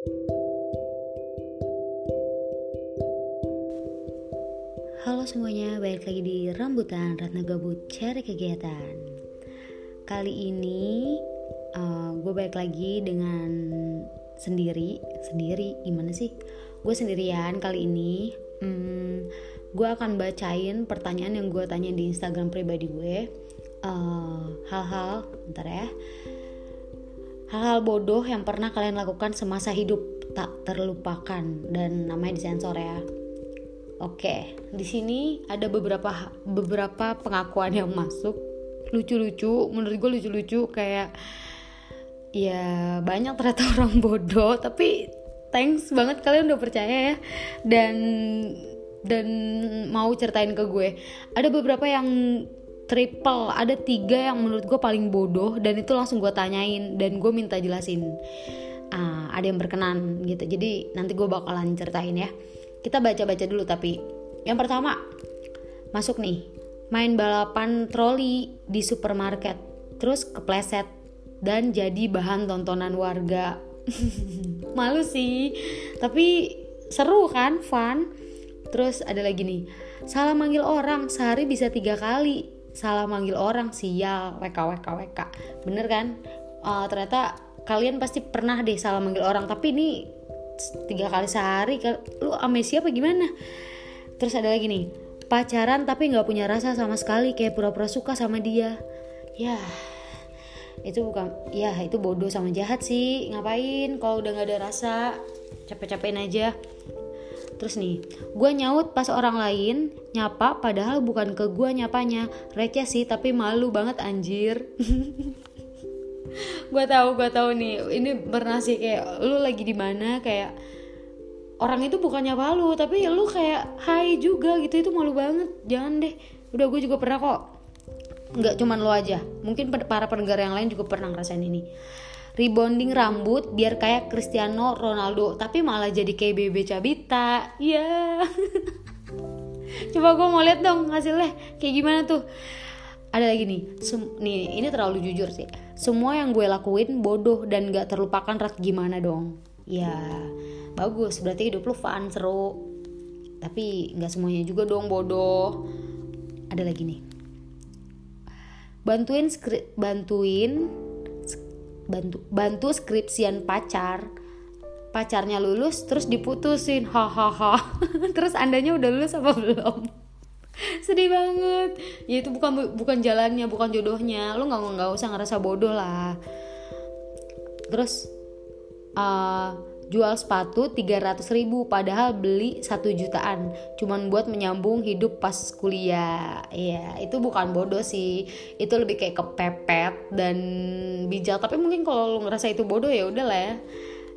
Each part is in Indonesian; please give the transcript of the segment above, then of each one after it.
Halo semuanya, balik lagi di Rambutan Ratna Gabut Cari Kegiatan. Kali ini uh, gue balik lagi dengan sendiri Sendiri, gimana sih? Gue sendirian kali ini. Hmm, Gue akan bacain pertanyaan yang gue tanya di Instagram pribadi gue. Uh, Hal-hal, bentar ya Hal-hal bodoh yang pernah kalian lakukan semasa hidup tak terlupakan dan namanya disensor ya Oke, di sini ada beberapa beberapa pengakuan yang masuk lucu-lucu. Menurut gue lucu-lucu kayak ya banyak ternyata orang bodoh. Tapi thanks banget kalian udah percaya ya dan dan mau ceritain ke gue. Ada beberapa yang triple, ada tiga yang menurut gue paling bodoh dan itu langsung gue tanyain dan gue minta jelasin. Uh, ada yang berkenan gitu. Jadi nanti gue bakalan ceritain ya. Kita baca-baca dulu tapi. Yang pertama masuk nih. Main balapan troli di supermarket. Terus kepleset dan jadi bahan tontonan warga. Malu sih. Tapi seru kan? Fun. Terus ada lagi nih. Salah manggil orang sehari bisa tiga kali salah manggil orang sial wk wk wk bener kan? Uh, ternyata kalian pasti pernah deh salah manggil orang tapi ini tiga kali sehari lu amnesia apa gimana? Terus ada lagi nih pacaran tapi nggak punya rasa sama sekali kayak pura-pura suka sama dia. Ya itu bukan ya itu bodoh sama jahat sih. Ngapain kalau udah nggak ada rasa? Capek-capekin aja terus nih gue nyaut pas orang lain nyapa padahal bukan ke gue nyapanya. Receh sih tapi malu banget anjir. Gue tahu gue tahu nih ini pernah sih kayak lu lagi di mana kayak orang itu bukannya malu tapi lu kayak hai juga gitu itu malu banget. Jangan deh. Udah gue juga pernah kok. Nggak cuman lo aja. Mungkin para pendengar yang lain juga pernah ngerasain ini rebonding rambut biar kayak Cristiano Ronaldo tapi malah jadi kayak Bebe Cabita ya yeah. coba gue mau lihat dong hasilnya. Kayak gimana tuh? Ada lagi nih. Nih ini terlalu jujur sih. Semua yang gue lakuin bodoh dan gak terlupakan rak gimana dong? Ya bagus berarti hidup lu fun seru. Tapi nggak semuanya juga dong bodoh. Ada lagi nih. Bantuin bantuin bantu bantu skripsian pacar. Pacarnya lulus terus diputusin. Hahaha terus andanya udah lulus apa belum? Sedih banget. Ya itu bukan bukan jalannya bukan jodohnya. Lu nggak nggak usah ngerasa bodoh lah. Terus uh, jual sepatu 300 ribu padahal beli satu jutaan. Cuman buat menyambung hidup pas kuliah. Ya itu bukan bodoh sih. Itu lebih kayak kepepet dan bijak. Tapi mungkin kalau lu ngerasa itu bodoh ya udah lah ya.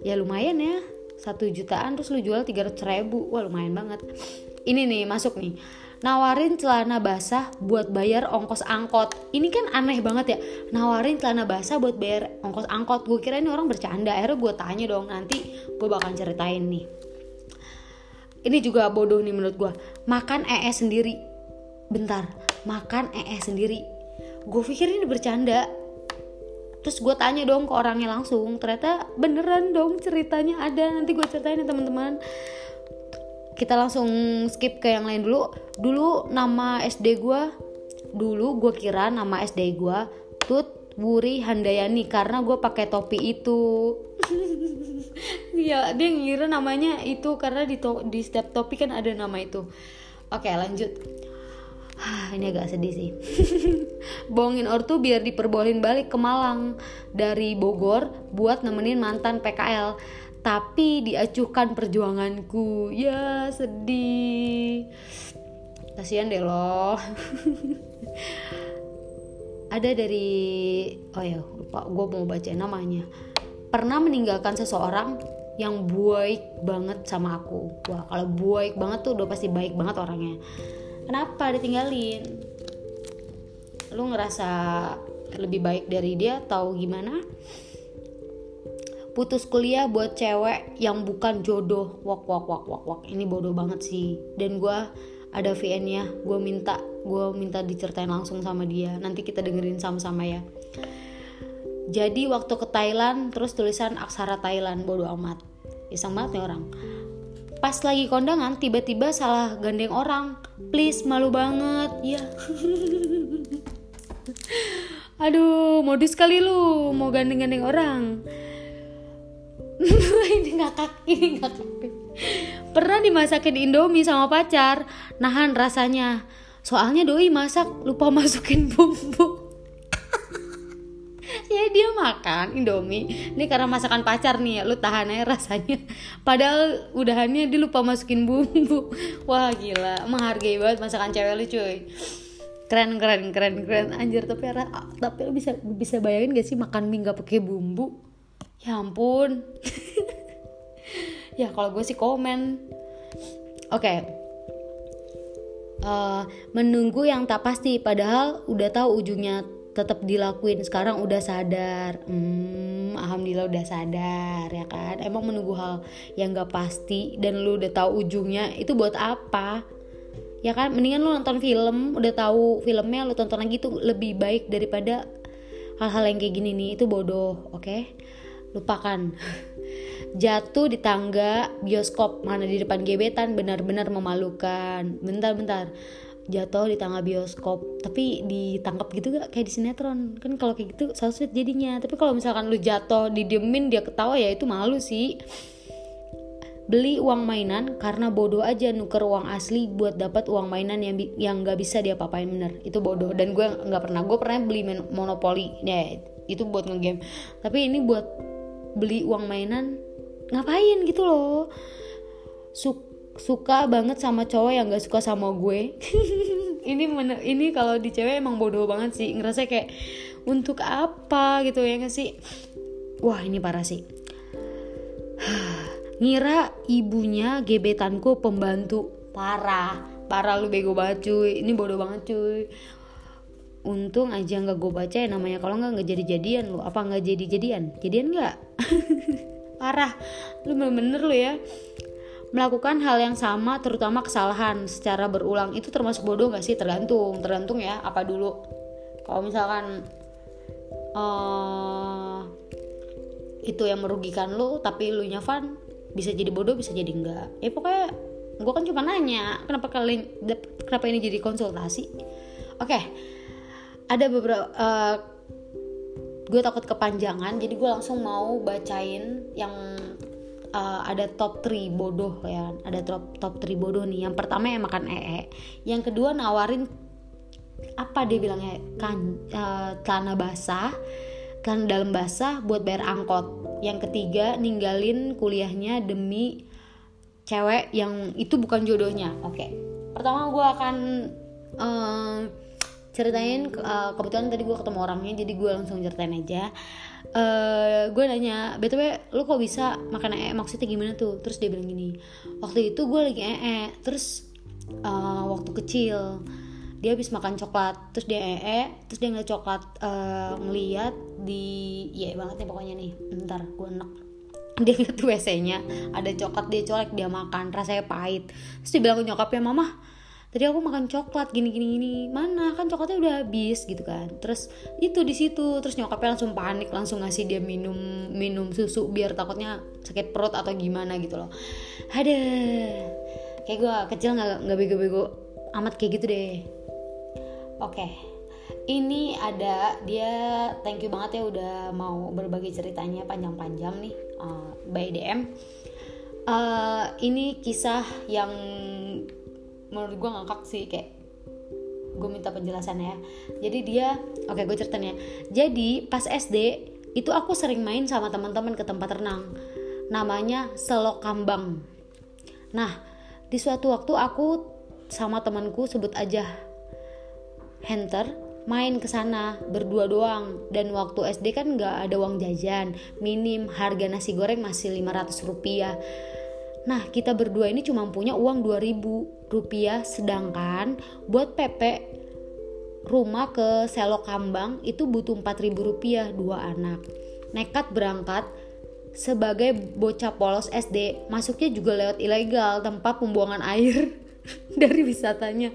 Ya lumayan ya. Satu jutaan terus lu jual 300 ribu. Wah lumayan banget. Ini nih masuk nih nawarin celana basah buat bayar ongkos angkot. Ini kan aneh banget ya. Nawarin celana basah buat bayar ongkos angkot. Gue kira ini orang bercanda. Akhirnya gue tanya dong nanti gue bakal ceritain nih. Ini juga bodoh nih menurut gue makan ee sendiri. Bentar makan ee sendiri. Gue pikir ini bercanda. Terus gue tanya dong ke orangnya langsung. Ternyata beneran dong ceritanya ada. Nanti gue ceritain ya teman-teman kita langsung skip ke yang lain dulu. Dulu nama SD gue dulu gue kira nama SD gue Tut Wuri Handayani karena gue pakai topi itu. Ya dia ngira namanya itu karena di to di setiap topi kan ada nama itu. Oke lanjut. Ini agak sedih sih. Bohongin ortu biar diperbolehin balik ke Malang dari Bogor buat nemenin mantan PKL tapi diacuhkan perjuanganku. Ya sedih. Kasihan deh loh. Ada dari oh ya lupa gue mau baca namanya. Pernah meninggalkan seseorang yang baik banget sama aku. Wah kalau baik banget tuh udah pasti baik banget orangnya. Kenapa ditinggalin? Lu ngerasa lebih baik dari dia atau gimana putus kuliah buat cewek yang bukan jodoh. Wak wak wak wak wak. Ini bodoh banget sih. Dan gue ada VN nya gue minta gue minta diceritain langsung sama dia. Nanti kita dengerin sama-sama ya. Jadi waktu ke Thailand terus tulisan aksara Thailand. Bodoh amat. Iseng banget nih orang. Pas lagi kondangan tiba-tiba salah gandeng orang. Please malu banget. Ya aduh modus kali lu mau gandeng-gandeng orang ini ngakak ini ngakak pernah dimasakin indomie sama pacar nahan rasanya. Soalnya doi masak lupa masukin bumbu. Ya dia makan indomie. Ini karena masakan pacar nih lu tahan aja rasanya. Padahal udahannya dia lupa masukin bumbu. Wah gila. Menghargai banget masakan cewek lu cuy. Keren keren keren keren. Anjir tapi tapi lu bisa bisa bayangin gak sih makan mie gak pakai bumbu ya ampun. Ya kalau gue sih komen. Oke. Okay. uh, eh, menunggu yang tak pasti padahal udah tahu ujungnya tetap dilakuin. Sekarang udah sadar. Hmm, alhamdulillah udah sadar ya kan? Emang menunggu hal yang gak pasti dan lu udah tahu ujungnya itu buat apa? Ya kan? Mendingan lu nonton film udah tahu filmnya lu tonton lagi tuh lebih baik daripada hal-hal yang kayak gini nih. Itu bodoh oke? okay? Lupakan. Jatuh di tangga bioskop mana di depan gebetan benar-benar memalukan. Bentar-bentar jatuh di tangga bioskop tapi ditangkap gitu gak kayak di sinetron. Kan kalau kayak gitu sweet jadinya. Tapi kalau misalkan lu jatuh didiemin dia ketawa ya itu malu sih. Beli uang mainan karena bodoh aja nuker uang asli buat dapat uang mainan yang yang nggak bisa dia papain bener. Itu bodoh. Dan gue nggak pernah gue pernah beli monopoli. Ya itu buat ngegame. Tapi ini buat beli uang mainan ngapain gitu loh. Suk suka banget sama cowok yang gak suka sama gue. Ini mener ini kalau di cewek emang bodoh banget sih. Ngerasa kayak untuk apa gitu ya gak sih? Wah ini parah sih. Ngira ibunya gebetanku pembantu. Parah parah lu bego banget cuy. Ini bodoh banget cuy untung aja nggak gue baca ya namanya. Kalau nggak nggak jadi jadian lu. Apa nggak jadi jadian? Jadian nggak? Parah. Lu bener-bener lu ya. Melakukan hal yang sama terutama kesalahan secara berulang itu termasuk bodoh gak sih? Tergantung. Tergantung ya apa dulu. Kalau misalkan uh, itu yang merugikan lu tapi lu nyafan bisa jadi bodoh bisa jadi enggak ya pokoknya gue kan cuma nanya kenapa kalian kenapa ini jadi konsultasi? Oke okay. Ada beberapa uh, gue takut kepanjangan jadi gue langsung mau bacain yang uh, ada top 3 bodoh ya ada top top 3 bodoh nih yang pertama yang makan ee yang kedua nawarin apa dia bilangnya kan uh, basah celana dalam basah buat bayar angkot yang ketiga ninggalin kuliahnya demi cewek yang itu bukan jodohnya oke okay. pertama gue akan uh, ceritain uh, kebetulan tadi gue ketemu orangnya jadi gue langsung ceritain aja. Uh, eh, gue nanya btw lu kok bisa makan ee maksudnya gimana tuh? Terus dia bilang gini waktu itu gue lagi ee terus uh, waktu kecil dia habis makan coklat terus dia ee terus dia ngeliat coklat uh, ngeliat di ya banget nih pokoknya nih bentar gue enak dia ngeliat wc nya ada coklat dia colek dia makan rasanya pahit. Terus dia bilang ke nyokapnya mama tadi aku makan coklat gini gini. Gini mana? Kan coklatnya udah habis gitu kan. Terus itu di situ. Terus nyokapnya langsung panik langsung ngasih dia minum minum susu biar takutnya sakit perut atau gimana gitu loh. Ada. Kayak gue kecil nggak nggak bego-bego amat kayak gitu deh. Oke. Ini ada dia thank you banget ya udah mau berbagi ceritanya panjang-panjang nih uh, by DM uh, ini kisah yang menurut gue ngakak sih kayak gue minta penjelasan ya. Jadi dia oke okay, gue ceritanya jadi pas SD itu aku sering main sama teman-teman ke tempat renang. Namanya Selok Kambang. Nah di suatu waktu aku sama temanku sebut aja Hunter main ke sana berdua doang. Dan waktu SD kan nggak ada uang jajan minim harga nasi goreng masih 500 rupiah Nah, kita berdua ini cuma punya uang 2000 rupiah sedangkan buat PP rumah ke Selok Kambang itu butuh 4000 rupiah dua anak. Nekat berangkat sebagai bocah polos SD, masuknya juga lewat ilegal tempat pembuangan air dari wisatanya.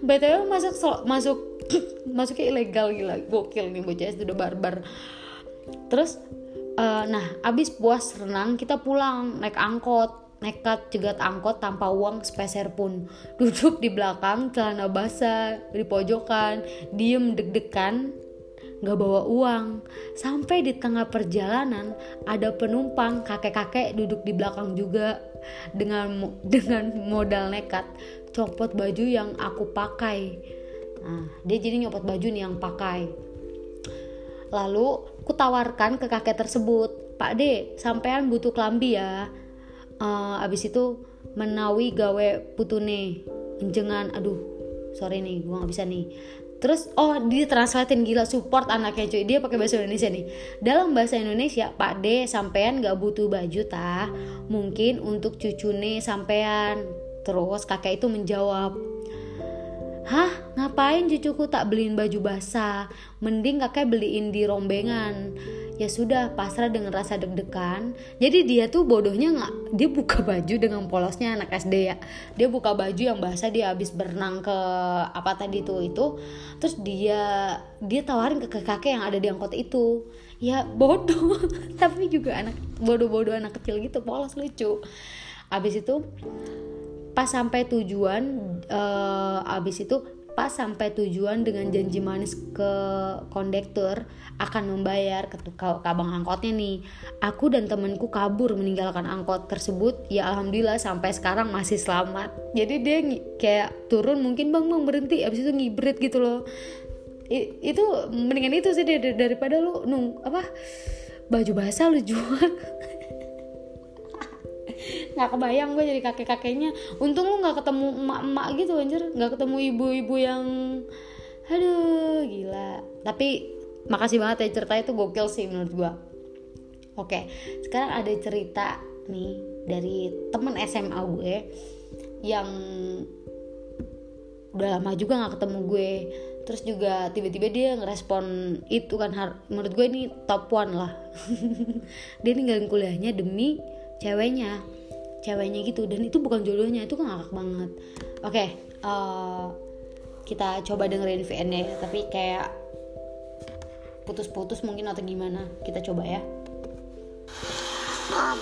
BTW masuk masuk masuknya ilegal gila, gokil nih bocah SD udah barbar. Terus uh, nah abis puas renang kita pulang naik angkot nekat jegat angkot tanpa uang sepeser pun. Duduk di belakang celana basah di pojokan diem deg-degan nggak bawa uang. Sampai di tengah perjalanan ada penumpang kakek-kakek duduk di belakang juga dengan dengan modal nekat copot baju yang aku pakai. Nah dia jadi nyopot baju nih yang pakai. Lalu kutawarkan ke kakek tersebut Pak D sampean butuh kelambi ya uh, abis itu menawi gawe putune. Jengan aduh sorry nih gua nggak bisa nih. Terus oh dia translatein gila support anaknya cuy. Dia pakai bahasa Indonesia nih. Dalam bahasa Indonesia Pak D sampean gak butuh baju tah. Mungkin untuk cucune sampean. Terus kakek itu menjawab Hah, ngapain cucuku tak beliin baju basah? Mending kakek beliin di rombengan ya sudah pasrah dengan rasa deg-degan. Jadi dia tuh bodohnya nggak dia buka baju dengan polosnya anak SD ya. Dia buka baju yang basah dia habis berenang ke apa tadi tuh itu. Terus dia dia tawarin ke kakek yang ada di angkot itu. Ya bodoh tapi juga anak bodoh-bodoh anak kecil gitu polos lucu. Abis itu pas sampai tujuan uh, abis itu pas sampai tujuan dengan janji manis ke kondektur akan membayar ke, ke, ke abang angkotnya nih. Aku dan temanku kabur meninggalkan angkot tersebut. Ya alhamdulillah sampai sekarang masih selamat. Jadi dia kayak turun mungkin bang bang berhenti. Abis itu ngibrit gitu loh. I, itu mendingan itu sih daripada lu nung apa baju basah lu jual nggak kebayang gue jadi kakek kakeknya untung lu nggak ketemu emak emak gitu anjir. Nggak ketemu ibu-ibu yang aduh gila. Tapi makasih banget ya ceritanya itu gokil sih menurut gue oke sekarang ada cerita nih dari temen SMA gue yang udah lama juga nggak ketemu gue. Terus juga tiba-tiba dia ngerespon itu kan menurut gue ini top one lah. Dia ninggalin kuliahnya demi ceweknya ceweknya gitu. Dan itu bukan jodohnya itu kan ngakak banget. Oke okay, uh, eh, kita coba dengerin VN ya. Tapi kayak putus-putus mungkin atau gimana. Kita coba ya. Nah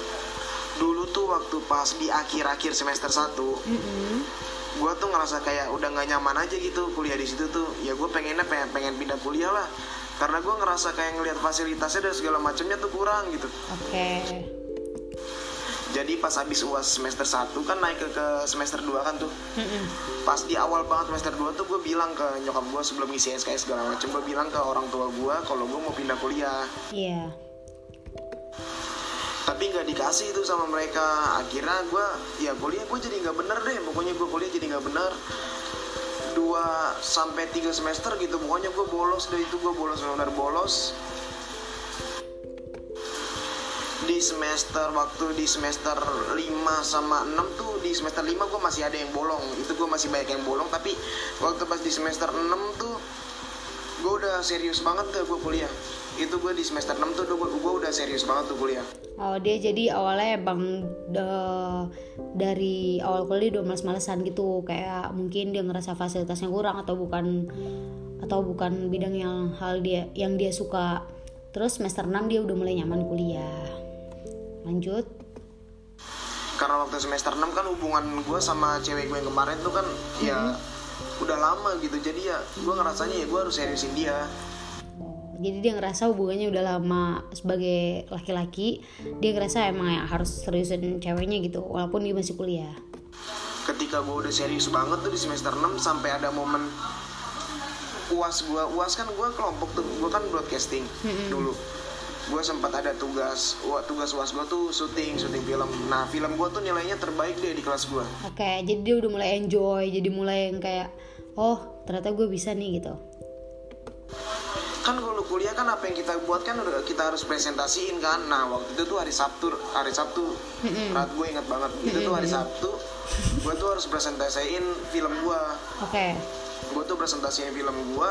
dulu tuh waktu pas di akhir-akhir semester 1 mm -hmm. gue tuh ngerasa kayak udah nggak nyaman aja gitu kuliah di situ tuh. Ya gue pengennya pengen pengen pindah kuliah lah. Karena gue ngerasa kayak ngelihat fasilitasnya dan segala macamnya tuh kurang gitu. Oke. okay jadi pas habis uas semester 1 kan naik ke, ke semester 2 kan tuh. Pas di awal banget semester 2 tuh gue bilang ke nyokap gue sebelum ngisi SKS segala macam gue bilang ke orang tua gue kalau gue mau pindah kuliah. Iya. Yeah. tapi nggak dikasih itu sama mereka. Akhirnya gue ya kuliah gue jadi nggak bener deh. Pokoknya gue kuliah jadi nggak bener. Dua sampai tiga semester gitu. Pokoknya gue bolos. Deh itu gue bolos benar bolos di semester waktu di semester 5 sama 6 tuh di semester 5 gue masih ada yang bolong. Itu gue masih banyak yang bolong tapi waktu pas di semester 6 tuh gue udah serius banget tuh gue kuliah. Itu gue di semester 6 tuh gue, gue udah serius banget tuh kuliah. Oh dia jadi awalnya bang de, dari awal kuliah udah males-malesan gitu. Kayak mungkin dia ngerasa fasilitasnya kurang atau bukan atau bukan bidang yang hal dia yang dia suka. Terus semester 6 dia udah mulai nyaman kuliah lanjut. Karena waktu semester 6 kan hubungan gue sama cewek gue yang kemarin tuh kan hmm. ya udah lama gitu. Jadi ya gue ngerasanya ya gue harus seriusin dia. Jadi dia ngerasa hubungannya udah lama sebagai laki-laki dia ngerasa emang ya harus seriusin ceweknya gitu walaupun dia masih kuliah. Ketika gue udah serius banget tuh di semester 6 sampai ada momen uas gue uas kan gue kelompok tuh gue kan broadcasting mm-hmm. dulu gue sempat ada tugas wah, tugas uas gue tuh syuting syuting film. Nah film gue tuh nilainya terbaik deh di kelas gue oke okay, jadi dia udah mulai enjoy jadi mulai yang kayak oh ternyata gue bisa nih gitu. Kan kalau kuliah kan apa yang kita buat kan kita harus presentasiin kan. Nah waktu itu tuh hari Sabtu hari Sabtu. Mm-hmm. gue ingat banget. Itu tuh hari Sabtu gue tuh harus presentasiin film gue oke. Okay. gue tuh presentasiin film gue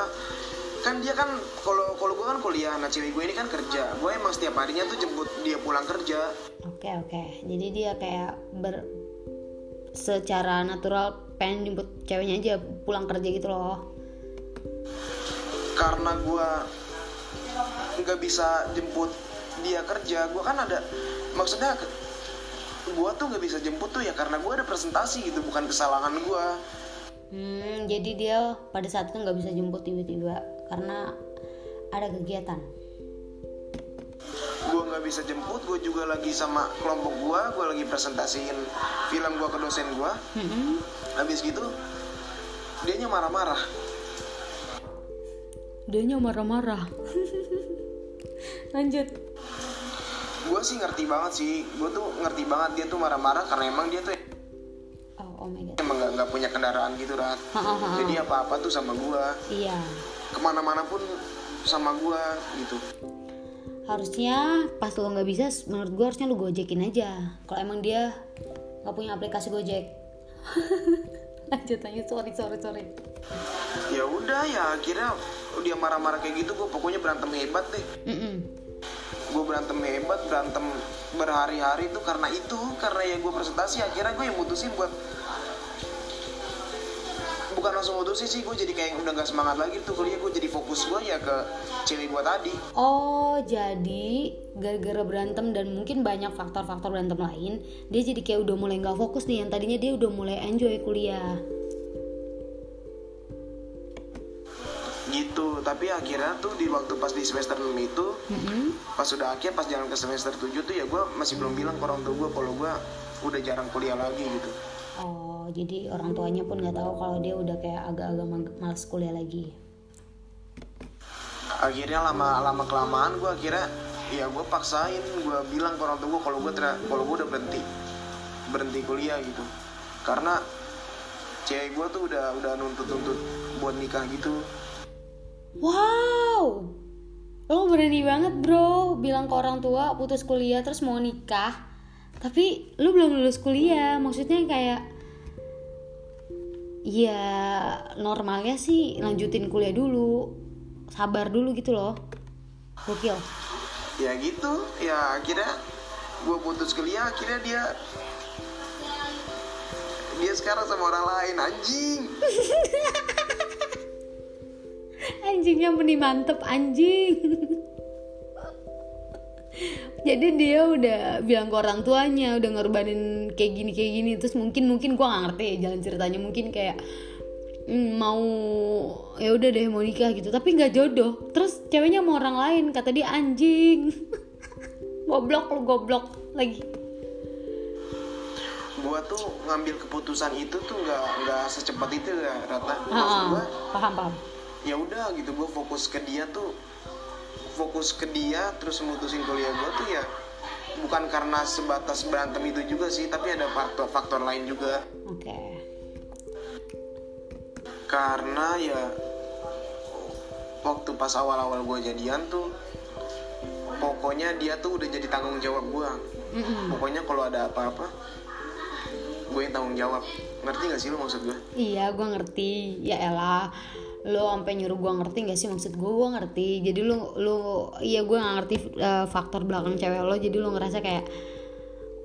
kan dia kan kalau kalau gue kan kuliah nah cewek gue ini kan kerja. Gue emang setiap harinya tuh jemput dia pulang kerja. Oke okay, oke. Okay. jadi dia kayak ber secara natural pengen jemput ceweknya aja pulang kerja gitu loh. Karena gue nggak bisa jemput dia kerja gue kan ada maksudnya gue tuh nggak bisa jemput tuh ya karena gue ada presentasi gitu bukan kesalahan gue hmm, jadi dia pada saat itu nggak bisa jemput tiba-tiba karena ada kegiatan. Gue nggak bisa jemput gue juga lagi sama kelompok gue gue lagi presentasiin film gue ke dosen gue mm-hmm. habis gitu dia nya marah-marah. Dia nya marah-marah. Lanjut. Gue sih ngerti banget sih. Gue tuh ngerti banget dia tuh marah-marah karena emang dia tuh oh, oh my God. emang nggak punya kendaraan gitu rat. Jadi apa-apa tuh sama gue iya ke mana-mana pun sama gue gitu. Harusnya pas lo nggak bisa menurut gue harusnya lo gojekin aja. Kalau emang dia nggak punya aplikasi gojek. Lanjut lanjut. Sorry sorry sorry. Ya udah ya akhirnya dia marah-marah kayak gitu gue pokoknya berantem hebat deh. Mm -mm. gue berantem hebat berantem berhari-hari tuh karena itu karena ya gue presentasi akhirnya gue yang mutusin buat bukan langsung mutusin sih gue jadi kayak udah gak semangat lagi tuh kuliah. Gue jadi fokus gue ya ke cewek gue tadi. Oh jadi gara-gara berantem dan mungkin banyak faktor-faktor berantem lain dia jadi kayak udah mulai nggak fokus nih. Yang tadinya dia udah mulai enjoy kuliah. Gitu. Tapi akhirnya tuh di waktu pas di semester 6 itu mm-hmm. pas sudah akhir pas jalan ke semester 7 tuh ya gue masih belum bilang ke orang tua gue kalau gue udah jarang kuliah lagi gitu oh jadi orang tuanya pun nggak tahu kalau dia udah kayak agak-agak males kuliah lagi. Akhirnya lama lama kelamaan gue akhirnya ya gue paksain gue bilang ke orang tua gue kalau gue kalau gue udah berhenti berhenti kuliah gitu. Karena cewek gue tuh udah udah nuntut nuntut buat nikah gitu. Wow! Lo berani banget bro. Bilang ke orang tua putus kuliah terus mau nikah. Tapi lu belum lulus kuliah. Maksudnya kayak ya normalnya sih lanjutin kuliah dulu sabar dulu gitu loh. Gokil. Ya gitu ya akhirnya gue putus kuliah akhirnya dia dia sekarang sama orang lain anjing. Anjingnya meni mantep anjing jadi dia udah bilang ke orang tuanya udah ngorbanin kayak gini kayak gini. Terus mungkin mungkin gue gak ngerti ya jalan ceritanya. Mungkin kayak mm, mau ya udah deh mau nikah gitu. Tapi nggak jodoh. Terus ceweknya mau orang lain kata dia anjing. Goblok lu goblok. Lagi. Gua tuh ngambil keputusan itu tuh nggak nggak secepat itu ya rata maksud gua paham paham. ya udah gitu gua fokus ke dia tuh fokus ke dia terus mutusin kuliah gue tuh ya bukan karena sebatas berantem itu juga sih tapi ada faktor-faktor lain juga. Oke. Okay. karena ya waktu pas awal-awal gue jadian tuh pokoknya dia tuh udah jadi tanggung jawab gue pokoknya kalau ada apa-apa gue yang tanggung jawab. Ngerti gak sih lo maksud gue iya gue ngerti. Ya elah lo sampai nyuruh gue ngerti gak sih? Maksud gue gue ngerti. Jadi lo lo iya gue gak ngerti uh, faktor belakang cewek lo. Jadi lo ngerasa kayak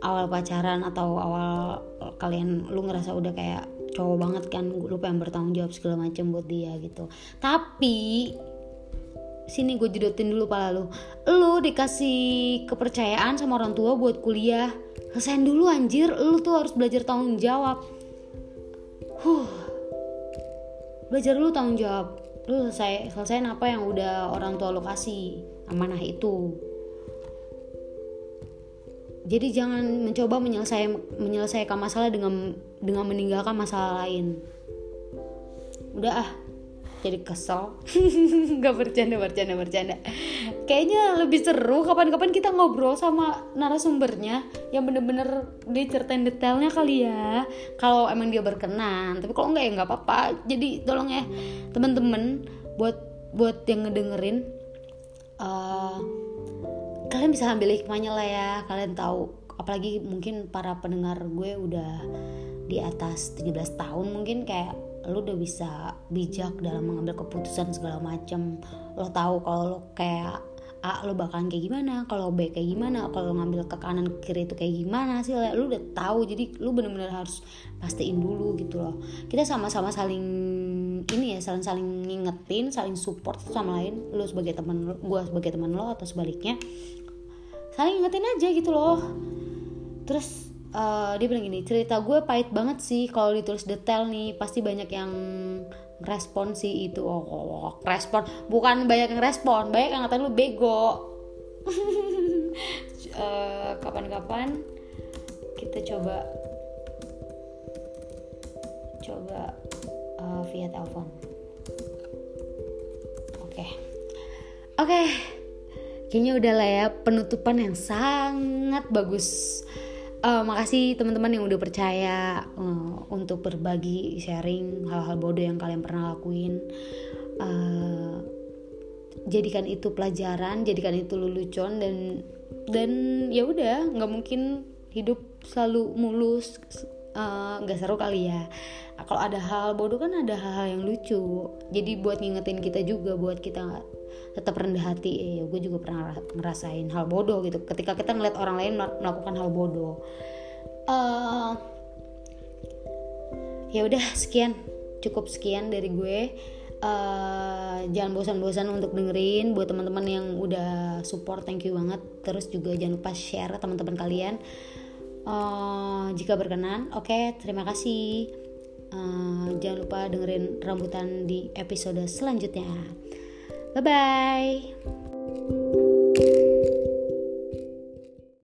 awal pacaran atau awal kalian lo ngerasa udah kayak cowok banget kan? Lo pengen bertanggung jawab segala macam buat dia gitu. Tapi sini gue jedotin dulu pala lo lo dikasih kepercayaan sama orang tua buat kuliah. Selesain dulu anjir. Lo tuh harus belajar tanggung jawab. Huh belajar dulu tanggung jawab. Lu selesai selesaiin apa yang udah orang tua lo kasih amanah itu. Jadi jangan mencoba menyelesaikan menyelesaikan masalah dengan dengan meninggalkan masalah lain. Udah ah jadi kesel. Nggak bercanda bercanda bercanda. Kayaknya lebih seru kapan-kapan kita ngobrol sama narasumbernya yang bener-bener diceritain detailnya kali ya. Kalau emang dia berkenan tapi kalau enggak ya nggak apa-apa. Jadi tolong ya temen-temen buat buat yang ngedengerin uh, kalian bisa ambil hikmahnya lah ya. Kalian tahu apalagi mungkin para pendengar gue udah di atas 17 tahun mungkin kayak lu udah bisa bijak dalam mengambil keputusan segala macam lo tahu kalau lo kayak A lo bakalan kayak gimana kalau B kayak gimana kalau ngambil ke kanan ke kiri itu kayak gimana sih? Lu udah tahu jadi lu bener-bener harus pastiin dulu gitu loh. Kita sama-sama saling ini ya saling saling ngingetin saling support sama lain lu sebagai teman gue sebagai teman lo atau sebaliknya saling ingetin aja gitu loh. Terus uh, dia bilang gini cerita gue pahit banget sih kalau ditulis detail nih. Pasti banyak yang respon sih itu. Oh, oh, oh respon. Bukan banyak yang respon banyak yang ngatain lu bego. Kapan kapan-kapan kita coba coba uh, via telepon oke. Okay. oke. Okay. kayaknya udah lah ya penutupan yang sangat bagus uh, makasih teman-teman yang udah percaya uh, untuk berbagi sharing hal-hal bodoh yang kalian pernah lakuin. Uh, jadikan itu pelajaran jadikan itu lelucon dan dan ya udah nggak mungkin hidup selalu mulus nggak uh, seru kali ya. Kalau ada hal bodoh kan ada hal-hal yang lucu. Jadi buat ngingetin kita juga buat kita tetap rendah hati. Eh gue juga pernah ngerasain hal bodoh gitu. Ketika kita ngeliat orang lain melakukan hal bodoh. Uh, ya udah sekian. Cukup sekian dari gue. Uh, jangan bosan-bosan untuk dengerin. Buat teman-teman yang udah support thank you banget. Terus juga jangan lupa share teman-teman kalian. Uh, jika berkenan. Oke okay, terima kasih. Uh, jangan lupa dengerin rambutan di episode selanjutnya Bye bye.